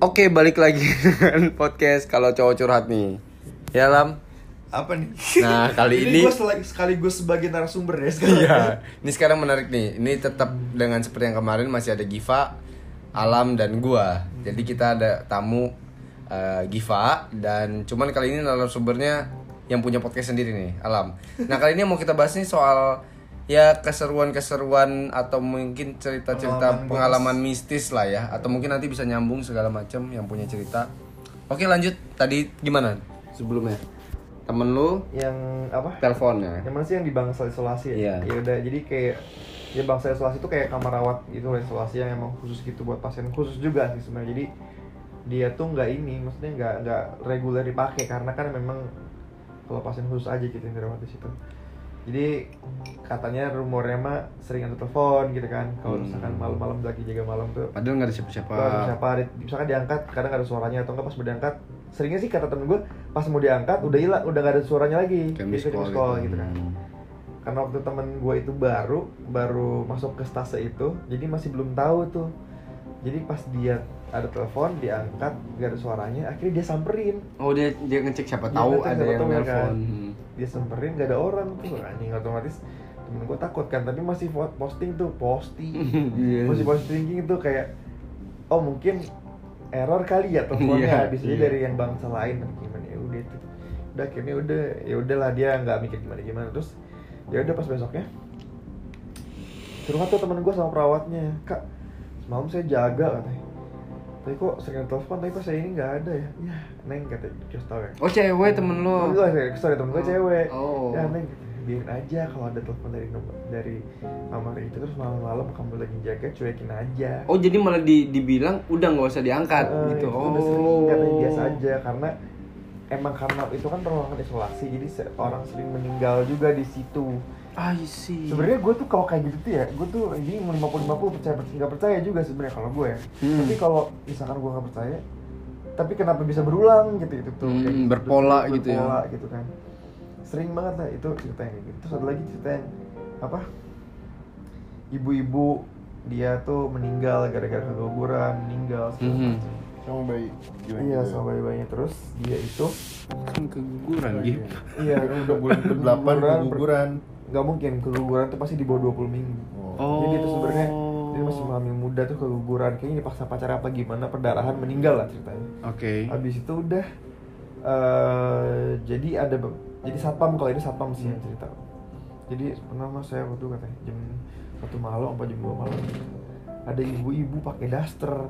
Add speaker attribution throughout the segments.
Speaker 1: Oke, balik lagi dengan podcast kalau cowok curhat nih. Ya, Lam.
Speaker 2: Apa nih?
Speaker 1: Nah, kali ini-
Speaker 2: gue sekaligus sebagai narasumber ya sekarang.
Speaker 1: Iya. Ini sekarang menarik nih. Ini tetap dengan seperti yang kemarin masih ada Giva, Alam dan gua. Jadi kita ada tamu eh, Giva dan cuman kali ini narasumbernya yang punya podcast sendiri nih, Alam. Nah, kali ini yang mau kita bahas nih soal ya keseruan-keseruan atau mungkin cerita-cerita
Speaker 2: Pengalaman
Speaker 1: pengalaman mistis lah ya atau mungkin nanti bisa nyambung segala macam yang punya cerita. Oke, lanjut. Tadi gimana sebelumnya? Temen lu
Speaker 2: Yang apa?
Speaker 1: teleponnya.
Speaker 2: Yang mana sih yang di bangsal isolasi ya? Ya udah, jadi kayak ya bangsal isolasi itu kayak kamar rawat gitu isolasi yang emang khusus gitu buat pasien khusus juga sih sebenarnya. Jadi dia tuh nggak ini, maksudnya nggak nggak reguler dipakai karena kan memang kalau pasien khusus aja gitu yang dirawat di situ. Jadi katanya rumornya mah sering ada telepon gitu kan. Kalau
Speaker 1: Hmm.
Speaker 2: misalkan malam-malam lagi jaga malam tuh
Speaker 1: Padahal nggak ada siapa-siapa.
Speaker 2: Kalau siapa misalkan diangkat kadang nggak ada suaranya atau enggak pas mau diangkat seringnya sih kata temen gue pas mau diangkat udah hilang udah nggak ada suaranya lagi
Speaker 1: Kayak miss
Speaker 2: kayak
Speaker 1: call gitu.
Speaker 2: gitu kan karena waktu temen gue itu baru baru masuk ke stase itu jadi masih belum tahu tuh jadi pas dia ada telepon diangkat nggak ada suaranya akhirnya dia samperin
Speaker 1: Oh dia dia ngecek siapa
Speaker 2: Dia
Speaker 1: tahu
Speaker 2: ngecek
Speaker 1: ada
Speaker 2: siapa
Speaker 1: yang
Speaker 2: kan.
Speaker 1: Hmm.
Speaker 2: Dia samperin nggak ada orang. Tuh anjing otomatis temen gue takut kan tapi masih posting tuh posting.
Speaker 1: Iya.
Speaker 2: masih posting itu kayak oh mungkin error kali ya teleponnya.
Speaker 1: Iya,
Speaker 2: bisa jadi
Speaker 1: iya.
Speaker 2: dari yang bangsa lain gimana ya udah itu. Udah akhirnya udah ya udahlah dia nggak mikir gimana gimana. Terus ya udah pas besoknya curhat tuh temen gue sama perawatnya. Kak semalam saya jaga katanya tapi kok sering telepon tapi kok saya ini nggak ada ya ya neng katanya just tau ya
Speaker 1: Oh cewek temen lo.
Speaker 2: gue, sorry temen gue cewek.
Speaker 1: Oh.
Speaker 2: Ya neng, biarin aja kalau ada telepon dari nomor dari kamar itu terus malam-malam kamu lagi jaga cuekin aja.
Speaker 1: Oh jadi malah di, dibilang udah nggak usah diangkat
Speaker 2: Eh,
Speaker 1: gitu.
Speaker 2: itu
Speaker 1: Oh.
Speaker 2: udah sering katanya biasa aja karena emang karena itu kan ruangan isolasi jadi orang sering meninggal juga di situ.
Speaker 1: I see.
Speaker 2: Sebenarnya gue tuh kalau kayak gitu tuh ya, gue tuh ini 50-50 percaya nggak percaya juga sebenarnya kalau gue. ya.
Speaker 1: Hmm.
Speaker 2: Tapi kalau misalkan gue nggak percaya, tapi kenapa bisa berulang gitu itu tuh
Speaker 1: Hmm,
Speaker 2: kayak gitu.
Speaker 1: berpola gitu ya.
Speaker 2: berpola gitu kan. Sering banget lah itu cerita yang kayak gitu. Terus ada lagi cerita yang apa? Ibu-ibu dia tuh meninggal gara-gara keguguran, meninggal segala
Speaker 1: Mhm.
Speaker 2: macam.
Speaker 3: sama bayi gimana
Speaker 2: Iya,
Speaker 3: gitu?
Speaker 2: sama bayi-bayinya terus dia itu
Speaker 1: Kan keguguran gitu.
Speaker 2: iya
Speaker 3: udah bulan ke-8 keguguran
Speaker 2: nggak mungkin keguguran tuh pasti di bawah 20 minggu.
Speaker 1: Oh.
Speaker 2: Jadi itu sebenarnya dia masih hamil muda tuh keguguran kayaknya dipaksa pacar apa gimana perdarahan meninggal lah ceritanya.
Speaker 1: Oke.
Speaker 2: Habis itu udah eh jadi ada jadi satpam kalau ini satpam sih yang cerita. Jadi pernah mas saya waktu katanya jam satu malam apa jam dua malam ada ibu-ibu pakai daster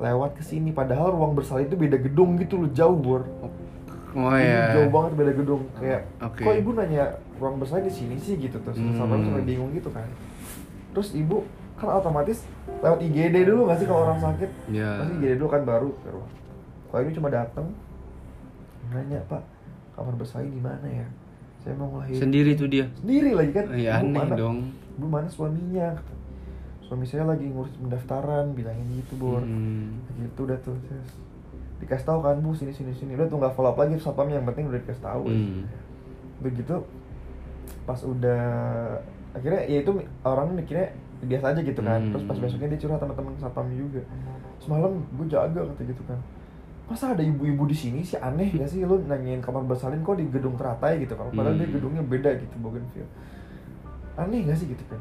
Speaker 2: lewat ke sini padahal ruang bersalin itu beda gedung gitu loh jauh bor
Speaker 1: Oh
Speaker 2: Ini
Speaker 1: ya.
Speaker 2: jauh banget beda gedung kayak
Speaker 1: Oke.
Speaker 2: kok ibu nanya ruang bersalin di sini sih gitu terus
Speaker 1: Hmm.
Speaker 2: sampai sampai bingung gitu kan terus ibu kan otomatis lewat IGD dulu nggak sih kalau orang sakit
Speaker 1: Iya.
Speaker 2: pasti IGD dulu kan baru ke ruang kalau ini cuma datang nanya pak kamar bersalin di mana ya saya mau ngelahirin
Speaker 1: Sendiri tuh dia.
Speaker 2: sendiri lagi kan
Speaker 1: Iya
Speaker 2: "Bu,
Speaker 1: aneh
Speaker 2: mana-
Speaker 1: dong.
Speaker 2: bu mana suaminya suami saya lagi ngurus pendaftaran bilangin gitu bor
Speaker 1: Hmm.
Speaker 2: gitu udah tuh dikasih tahu kan bu sini sini sini. Udah tuh nggak follow up lagi satpamnya yang penting udah dikasih tahu.
Speaker 1: Hmm.
Speaker 2: begitu pas udah akhirnya ya itu orang mikirnya biasa aja gitu kan.
Speaker 1: Hmm.
Speaker 2: terus pas besoknya dia curhat sama temen satpam juga. Semalam gue jaga kata gitu kan. Masa ada ibu-ibu di sini sih? Aneh gak sih lu nanyain kamar bersalin kok di gedung teratai gitu kan? Padahal
Speaker 1: Hmm.
Speaker 2: dia gedungnya beda gitu Bougainville. Aneh gak sih? gitu kan.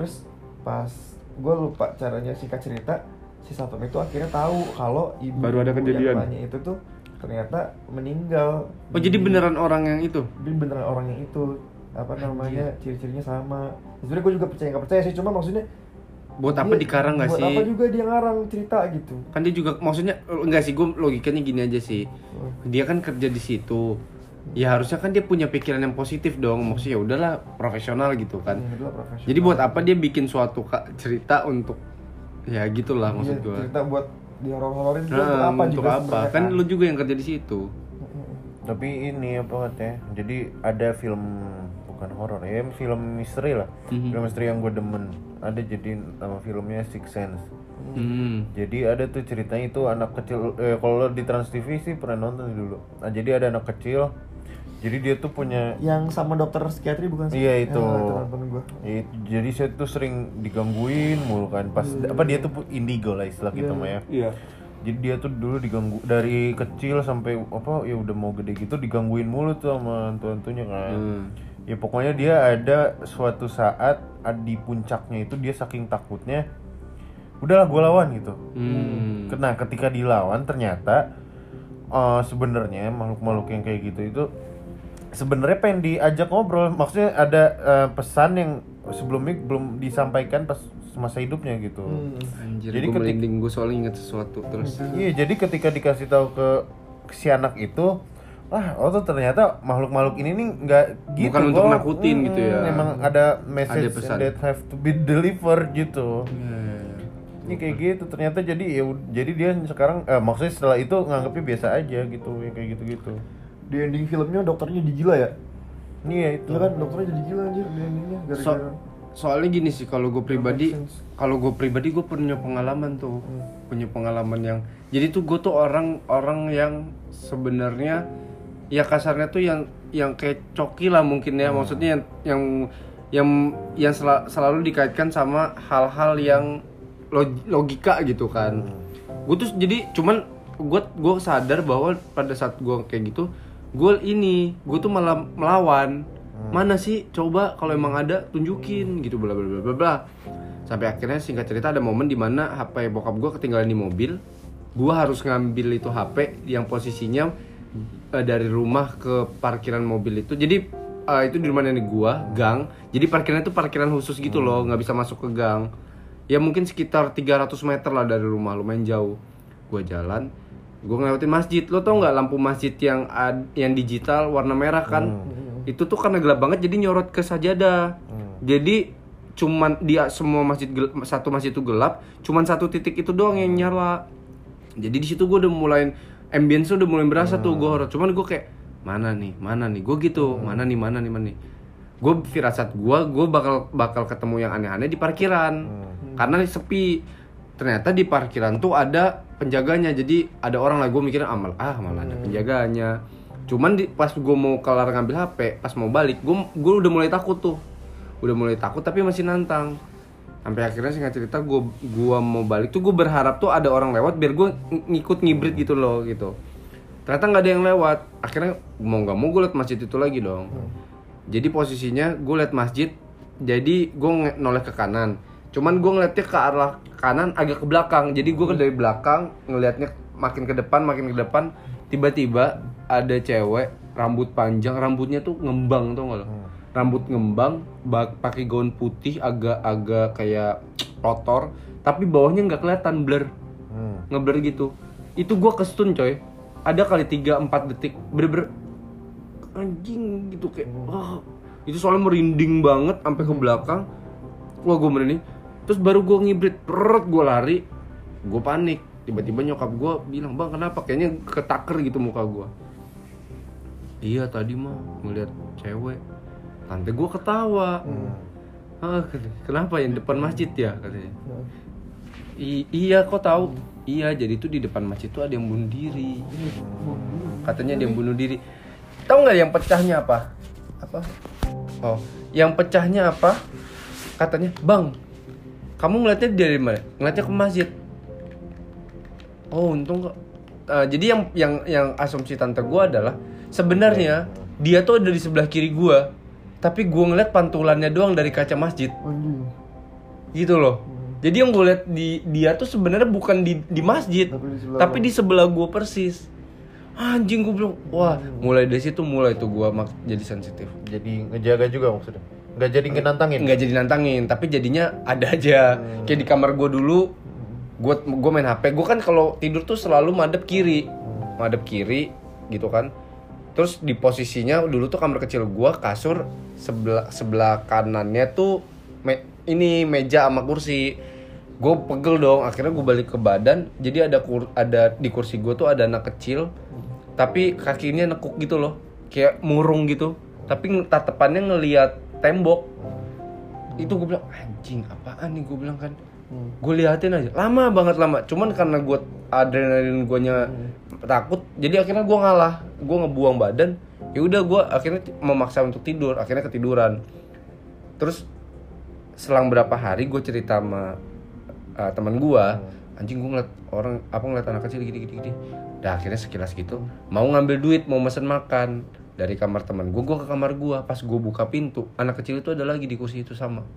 Speaker 2: Terus pas gue lupa caranya singkat cerita si satpam itu akhirnya tahu kalau ibu
Speaker 1: Baru ada kejadian.
Speaker 2: yang itu tuh ternyata meninggal
Speaker 1: Oh jadi
Speaker 2: di-
Speaker 1: beneran orang yang itu?
Speaker 2: beneran orang yang itu apa namanya ciri-cirinya sama sebenarnya gue juga percaya nggak percaya sih cuma maksudnya
Speaker 1: Buat apa
Speaker 2: dia-
Speaker 1: dikarang nggak
Speaker 2: buat
Speaker 1: sih?
Speaker 2: apa juga dia ngarang cerita gitu
Speaker 1: Kan dia juga maksudnya enggak sih gue logikanya gini aja sih. Dia kan kerja di situ. Ya harusnya kan dia punya pikiran yang positif dong. Maksudnya ya udahlah profesional gitu kan.
Speaker 2: Hmm, itulah profesional.
Speaker 1: Jadi buat apa dia bikin suatu cerita untuk ya gitulah
Speaker 2: Iya,
Speaker 1: maksud gue.
Speaker 2: cerita buat di horor-hororin itu untuk
Speaker 1: Nah,
Speaker 2: apa
Speaker 1: untuk
Speaker 2: juga
Speaker 1: apa?
Speaker 2: sebenarnya
Speaker 1: Kan lu juga yang kerja di situ.
Speaker 3: Tapi ini apa katanya jadi ada film bukan horor ya film misteri lah
Speaker 1: Mhm.
Speaker 3: film misteri yang gue demen ada jadi nama filmnya Six Sense
Speaker 1: Hmm.
Speaker 3: jadi ada tuh ceritanya itu anak kecil eh, kalau di Trans TV sih pernah nonton dulu nah jadi ada anak kecil jadi dia tuh punya
Speaker 2: yang sama dokter psikiatri bukan sih
Speaker 3: Iya, itu.
Speaker 2: Ya, itu gua
Speaker 3: Ya, jadi saya tuh sering digangguin mulu kan pas apa dia tuh indigo lah istilah kita
Speaker 2: Iya.
Speaker 3: mah ya
Speaker 1: Iya.
Speaker 3: jadi dia tuh dulu diganggu dari kecil sampai apa ya udah mau gede gitu digangguin mulu tuh sama hantu-hantunya kan
Speaker 1: Hmm.
Speaker 3: ya pokoknya dia ada suatu saat di puncaknya itu dia saking takutnya udahlah gue lawan gitu
Speaker 1: Hmm.
Speaker 3: Nah, ketika dilawan ternyata eh, sebenarnya makhluk-makhluk yang kayak gitu itu sebenarnya pengen diajak ngobrol. Maksudnya ada eh, pesan yang sebelumnya belum disampaikan pas masa hidupnya gitu.
Speaker 1: Anjir,
Speaker 3: Jadi
Speaker 1: gue
Speaker 3: ketik-
Speaker 1: merinding gue soalnya inget sesuatu terus.
Speaker 3: Iya, jadi ketika dikasih tahu ke si anak itu, wah, oh tuh ternyata makhluk-makhluk ini nih nggak gitu.
Speaker 1: Bukan untuk
Speaker 3: kok.
Speaker 1: nakutin gitu ya.
Speaker 3: Emang ada message
Speaker 1: Ada pesan.
Speaker 3: that have to be delivered gitu.
Speaker 1: Iya.
Speaker 3: Ini kayak gitu ternyata jadi ya jadi dia sekarang eh, maksudnya setelah itu nganggepnya biasa aja gitu ya kayak gitu-gitu.
Speaker 2: Di ending filmnya dokternya jadi gila ya?
Speaker 3: Iya itu.
Speaker 2: Iya kan dokternya jadi gila anjir di endingnya
Speaker 1: So,
Speaker 2: gara-gara.
Speaker 1: soalnya gini sih kalau gue pribadi kalau gue pribadi gue punya pengalaman tuh punya pengalaman yang jadi tuh gue tuh orang orang yang sebenarnya ya kasarnya tuh yang yang kayak coki lah mungkin ya maksudnya yang yang yang yang sela- selalu dikaitkan sama hal-hal yang log- logika gitu kan. Gue tuh jadi cuman gue gue sadar bahwa pada saat gue kayak gitu gue ini gue tuh malah melawan. Mana sih? Coba kalau emang ada tunjukin gitu bla bla bla bla bla. Sampai akhirnya singkat cerita ada momen di mana HP bokap gue ketinggalan di mobil. Gue harus ngambil itu HP yang posisinya eh, dari rumah ke parkiran mobil itu. Jadi eh, itu di rumah nenek gue gang. Jadi parkirannya itu parkiran khusus gitu loh nggak bisa masuk ke gang. Ya mungkin sekitar 300 meter lah dari rumah lumayan jauh. Gue jalan gue ngelewatin masjid. Lo tau nggak lampu masjid yang ad- yang digital warna merah kan? Itu tuh karena gelap banget jadi nyorot ke sajadah jadi cuman dia semua masjid gel- satu masjid itu gelap cuman satu titik itu doang yang nyala. Jadi di situ gue udah mulai ambience udah mulai berasa tuh gue horor. Cuman gue kayak mana nih mana nih? Gue gitu mana nih mana nih mana nih? Gue firasat gue gue bakal bakal ketemu yang aneh-aneh di parkiran. Karena sepi. Ternyata di parkiran tuh ada penjaganya. Jadi ada orang lah gue mikirnya amal ah malah ada penjaganya. Cuman di, pas gue mau kelar ngambil hp pas mau balik gue gue udah mulai takut tuh. Udah mulai takut tapi masih nantang. Sampai akhirnya singkat cerita gue gua mau balik tuh gue berharap tuh ada orang lewat biar gue ngikut ngibrit gitu loh gitu. Ternyata nggak ada yang lewat. Akhirnya mau nggak mau gue liat masjid itu lagi dong. Jadi posisinya gue liat masjid jadi gue noleh ke kanan cuman gue ngeliatnya ke arah kanan agak ke belakang. Jadi gue dari belakang ngelihatnya makin ke depan makin ke depan. Tiba-tiba ada cewek rambut panjang. Rambutnya tuh ngembang tuh nggak lo? Rambut ngembang pakai gaun putih agak-agak kayak kotor. Tapi bawahnya nggak kelihatan blur.
Speaker 3: Hmm.
Speaker 1: ngeblur gitu. Itu gua kestun coy. Ada kali 3-4 detik bener-bener anjing gitu kayak wah itu soalnya merinding banget sampai ke belakang. Wah gue merinding terus baru gue ngibrit perut gue lari. Gue panik. Tiba-tiba nyokap gue bilang bang kenapa? Kayaknya ketaker gitu muka gue iya tadi mah ngeliat cewek. Tante gue ketawa. Ah ken- kenapa yang depan masjid ya? katanya. I- iya kok tahu? Iya jadi tuh di depan masjid tuh ada yang bunuh diri. Katanya dia yang bunuh diri. Tahu nggak yang pecahnya apa? Apa? Oh yang pecahnya apa? Katanya bang kamu ngeliatnya dari mana? Ngeliatnya ke masjid. Oh untung kok. Eh, jadi yang yang yang asumsi tante gua adalah sebenarnya dia tuh ada di sebelah kiri gua tapi gua ngeliat pantulannya doang dari kaca masjid. Gitu loh. Jadi yang gue lihat di dia tuh sebenarnya bukan di di masjid
Speaker 2: Tapi di sebelah
Speaker 1: tapi di sebelah gue persis. Anjing gue bilang wah mulai dari situ mulai tuh gue jadi sensitif.
Speaker 3: Jadi ngejaga juga maksudnya. Nggak jadi ngenantangin.
Speaker 1: nggak jadi nantangin tapi jadinya ada aja. Kayak di kamar gue dulu gue gue main hp gue kan kalau tidur tuh selalu madep kiri. Madep kiri gitu kan. Terus di posisinya dulu tuh kamar kecil gue kasur sebelah sebelah kanannya tuh me- ini meja sama kursi. Gue pegel dong akhirnya gue balik ke badan. Jadi ada kur ada di kursi gue tuh ada anak kecil. Tapi kakinya nekuk gitu loh. Kayak murung gitu. Tapi tatapannya ngelihat tembok. Itu gue bilang anjing apaan nih? Gue bilang kan. Gue liatin aja. Lama banget lama. Cuman karena gue adrenalin gue nya takut jadi akhirnya gue ngalah. Gue ngebuang badan. Ya udah gue akhirnya memaksa untuk tidur. Akhirnya ketiduran. Terus selang berapa hari gue cerita sama uh, teman gue anjing gue ngeliat orang apa ngeliat anak kecil gini gini gini. Dah akhirnya sekilas gitu. Mau ngambil duit mau mesen makan dari kamar teman gue gue ke kamar gue pas gue buka pintu anak kecil itu ada lagi di kursi itu sama.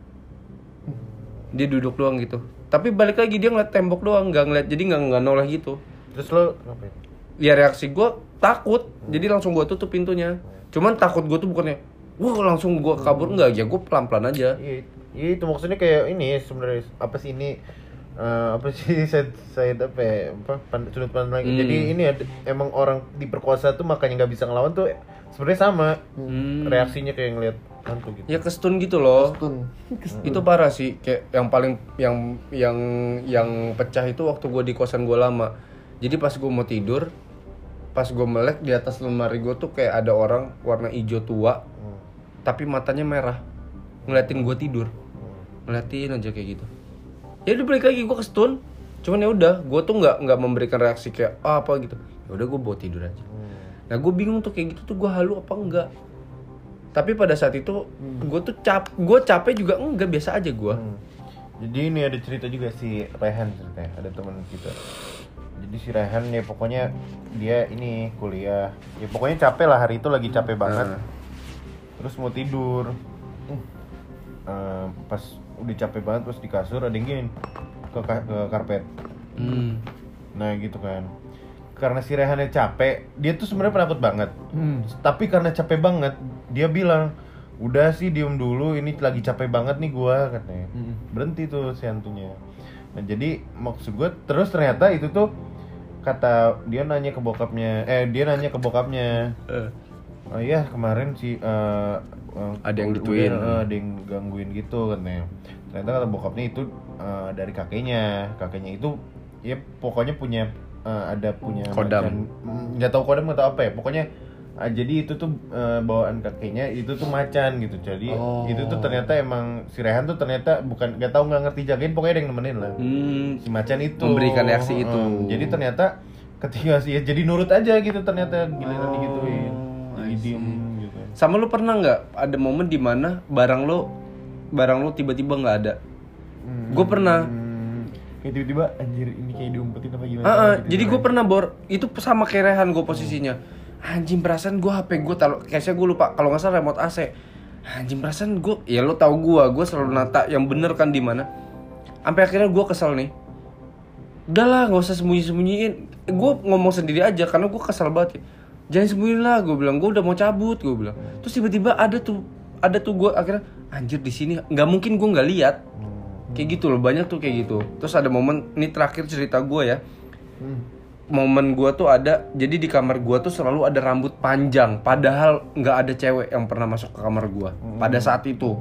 Speaker 1: Dia duduk doang gitu. Tapi balik lagi dia ngeliat tembok doang nggak ngeliat jadi nggak nggak noleh gitu.
Speaker 3: Terus lo ngapain?
Speaker 1: ya reaksi gue takut. Jadi langsung gue tutup pintunya. Cuman takut gue tuh bukannya wah langsung gue kabur. Nggak ya gue pelan pelan aja.
Speaker 3: Iya, iya itu maksudnya kayak ini sebenarnya apa sih ini eh, apa sih saya saya apa ya, apa pan- sudut pandang
Speaker 1: Hmm.
Speaker 3: jadi ini ada, emang orang diperkosa tuh makanya nggak bisa ngelawan tuh sebenarnya sama.
Speaker 1: Hmm.
Speaker 3: reaksinya kayak ngeliat hantu gitu.
Speaker 1: Ya kestun gitu loh.
Speaker 2: Stun.
Speaker 1: itu parah sih kayak yang paling yang yang yang pecah itu waktu gue di kosan gue lama. Jadi pas gue mau tidur pas gue melek di atas lemari gue tuh kayak ada orang warna hijau tua
Speaker 3: Hmm.
Speaker 1: tapi matanya merah. Ngeliatin gue tidur. Ngeliatin aja kayak gitu ya udah balik lagi gue kestun cuman ya udah gue tuh nggak nggak memberikan reaksi kayak ah, apa gitu. Ya udah gue bawa tidur aja. Nah gue bingung tuh kayak gitu tuh gue halu apa enggak. Tapi pada saat itu gue tuh cap gue capek juga enggak biasa aja gue
Speaker 3: Hmm. Jadi ini ada cerita juga si Rehan ceritanya, ada teman kita. Jadi si Rehan ya pokoknya dia ini kuliah, ya pokoknya capek lah hari itu lagi capek banget.
Speaker 1: Nah.
Speaker 3: Terus mau tidur, Eh, pas udah capek banget pas di kasur ada yang gini ke, ka- ke karpet.
Speaker 1: Hmm.
Speaker 3: Nah gitu kan. Karena si Rehannya capek, dia tuh sebenarnya penakut banget.
Speaker 2: Hmm.
Speaker 3: Tapi karena capek banget, dia bilang, udah sih diem dulu, ini lagi capek banget nih gua katanya.
Speaker 2: Hmm.
Speaker 3: Berhenti tuh si hantunya. Nah jadi maksud gua terus ternyata itu tuh kata dia nanya ke bokapnya, eh dia nanya ke bokapnya,
Speaker 1: Eh.
Speaker 3: Oh iya kemarin si eh, eh,
Speaker 1: Ada yang gituin.
Speaker 3: eh, ada yang gangguin gitu katanya. Ternyata kata bokapnya itu eh, dari kakeknya, kakeknya itu ya pokoknya punya eh, ada punya
Speaker 1: Kodam.
Speaker 3: macan- mm, nggak tahu kodam atau apa ya pokoknya ah, jadi itu tuh eh, bawaan kakeknya itu tuh macan gitu jadi
Speaker 1: Oh.
Speaker 3: itu tuh ternyata emang si Rehan tuh ternyata bukan nggak tahu nggak ngerti jagain pokoknya ada yang nemenin lah
Speaker 1: Hmm.
Speaker 3: si macan itu
Speaker 1: Memberikan reaksi itu.
Speaker 3: Hmm, jadi ternyata ketika sih ya jadi nurut aja gitu ternyata giliran
Speaker 1: Oh,
Speaker 3: digituin jadi diem gitu
Speaker 1: Sama lu pernah nggak ada momen di mana barang lo barang lo tiba-tiba nggak ada? Gue pernah.
Speaker 3: Hmm, kayak tiba-tiba anjir ini kayak diumpetin apa gimana
Speaker 1: ah,
Speaker 3: gitu.
Speaker 1: jadi gue pernah bor itu sama kerehan gue posisinya. Anjing perasaan gue HP gue taruh case gue lupa kalau nggak salah remote AC. Anjing perasaan gue ya lo tau gue gue selalu nata yang bener kan di mana. Sampai akhirnya gue kesel nih. Udah lah nggak usah sembunyi-sembunyiin. Gue ngomong sendiri aja karena gue kesel banget. Ya. Jangan sembunyiin lah gue bilang. Gue udah mau cabut gue bilang. Terus tiba-tiba ada tuh ada tuh gue akhirnya anjir di sini. Nggak mungkin gue nggak lihat. Kayak gitu loh banyak tuh kayak gitu. Terus ada momen ini terakhir cerita gue ya.
Speaker 2: Hmm.
Speaker 1: momen gue tuh ada jadi di kamar gue tuh selalu ada rambut panjang. Padahal nggak ada cewek yang pernah masuk ke kamar gue pada saat itu.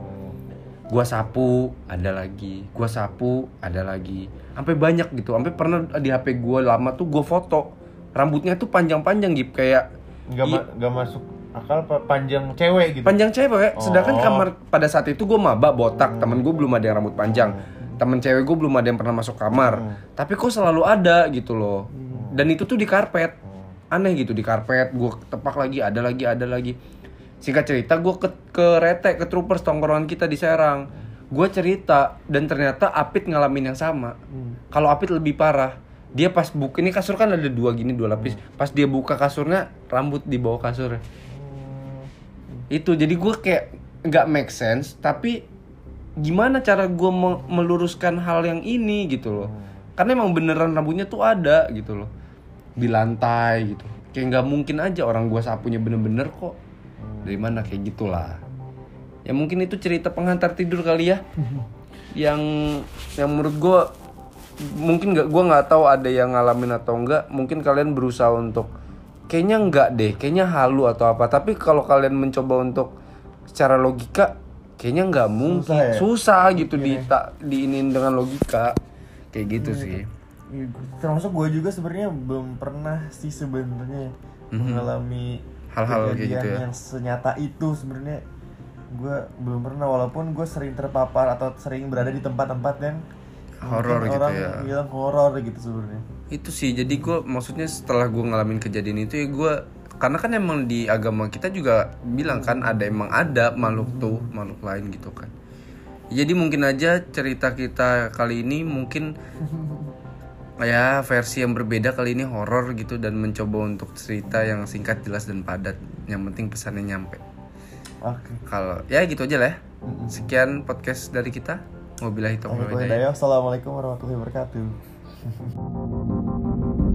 Speaker 1: Gue sapu ada lagi. Gue sapu ada lagi. Sampai banyak gitu. Sampai pernah di hp gue lama tuh gue foto. Rambutnya tuh panjang-panjang gitu kayak
Speaker 3: nggak ma- nggak masuk akal panjang cewek gitu?
Speaker 1: Panjang cewek sedangkan
Speaker 3: Oh.
Speaker 1: kamar pada saat itu gue maba botak. Temen gue belum ada yang rambut panjang. Temen cewek gue belum ada yang pernah masuk kamar. Tapi kok selalu ada gitu loh. Dan itu tuh di karpet. Aneh gitu di karpet. Gue tepak lagi ada lagi ada lagi. Singkat cerita gue ke ke rete ke troopers tongkrongan kita di Serang. Gue cerita dan ternyata Apit ngalamin yang sama. Kalau Apit lebih parah dia pas buka ini kasur kan ada dua gini dua lapis. Pas dia buka kasurnya rambut di bawah kasurnya. Itu jadi gue kayak nggak make sense tapi gimana cara gue me- meluruskan hal yang ini gitu loh. Karena emang beneran rambutnya tuh ada gitu loh. Di lantai gitu. Kayak nggak mungkin aja orang gue sapunya bener-bener kok. Dari mana? Kayak gitulah. Ya mungkin itu cerita penghantar tidur kali ya. Yang yang menurut gue mungkin nggak gue nggak tahu ada yang ngalamin atau enggak mungkin kalian berusaha untuk kayaknya enggak deh kayaknya halu atau apa tapi kalau kalian mencoba untuk secara logika kayaknya nggak mungkin.
Speaker 2: ya?
Speaker 1: susah gitu di tak diinin dengan logika. Kayak gitu sih.
Speaker 2: Iya, gua- termasuk gue juga sebenarnya belum pernah sih sebenarnya mengalami
Speaker 1: Mhm. Hal-hal kayak gitu ya.
Speaker 2: yang senyata itu sebenarnya. Gue belum pernah walaupun gue sering terpapar atau sering berada di tempat-tempat yang
Speaker 1: Horor gitu
Speaker 2: orang
Speaker 1: ya.
Speaker 2: bilang horor gitu sebenarnya
Speaker 1: itu sih jadi gue maksudnya setelah gue ngalamin kejadian itu ya gue karena kan emang di agama kita juga bilang kan ada emang ada makhluk tuh makhluk lain gitu kan jadi mungkin aja cerita kita kali ini mungkin ya versi yang berbeda kali ini horor gitu dan mencoba untuk cerita yang singkat jelas dan padat yang penting pesannya nyampe
Speaker 2: Oke.
Speaker 1: kalau ya gitu aja lah ya. sekian podcast dari kita wabillahi taufiq.
Speaker 2: Assalamualaikum warahmatullahi wabarakatuh.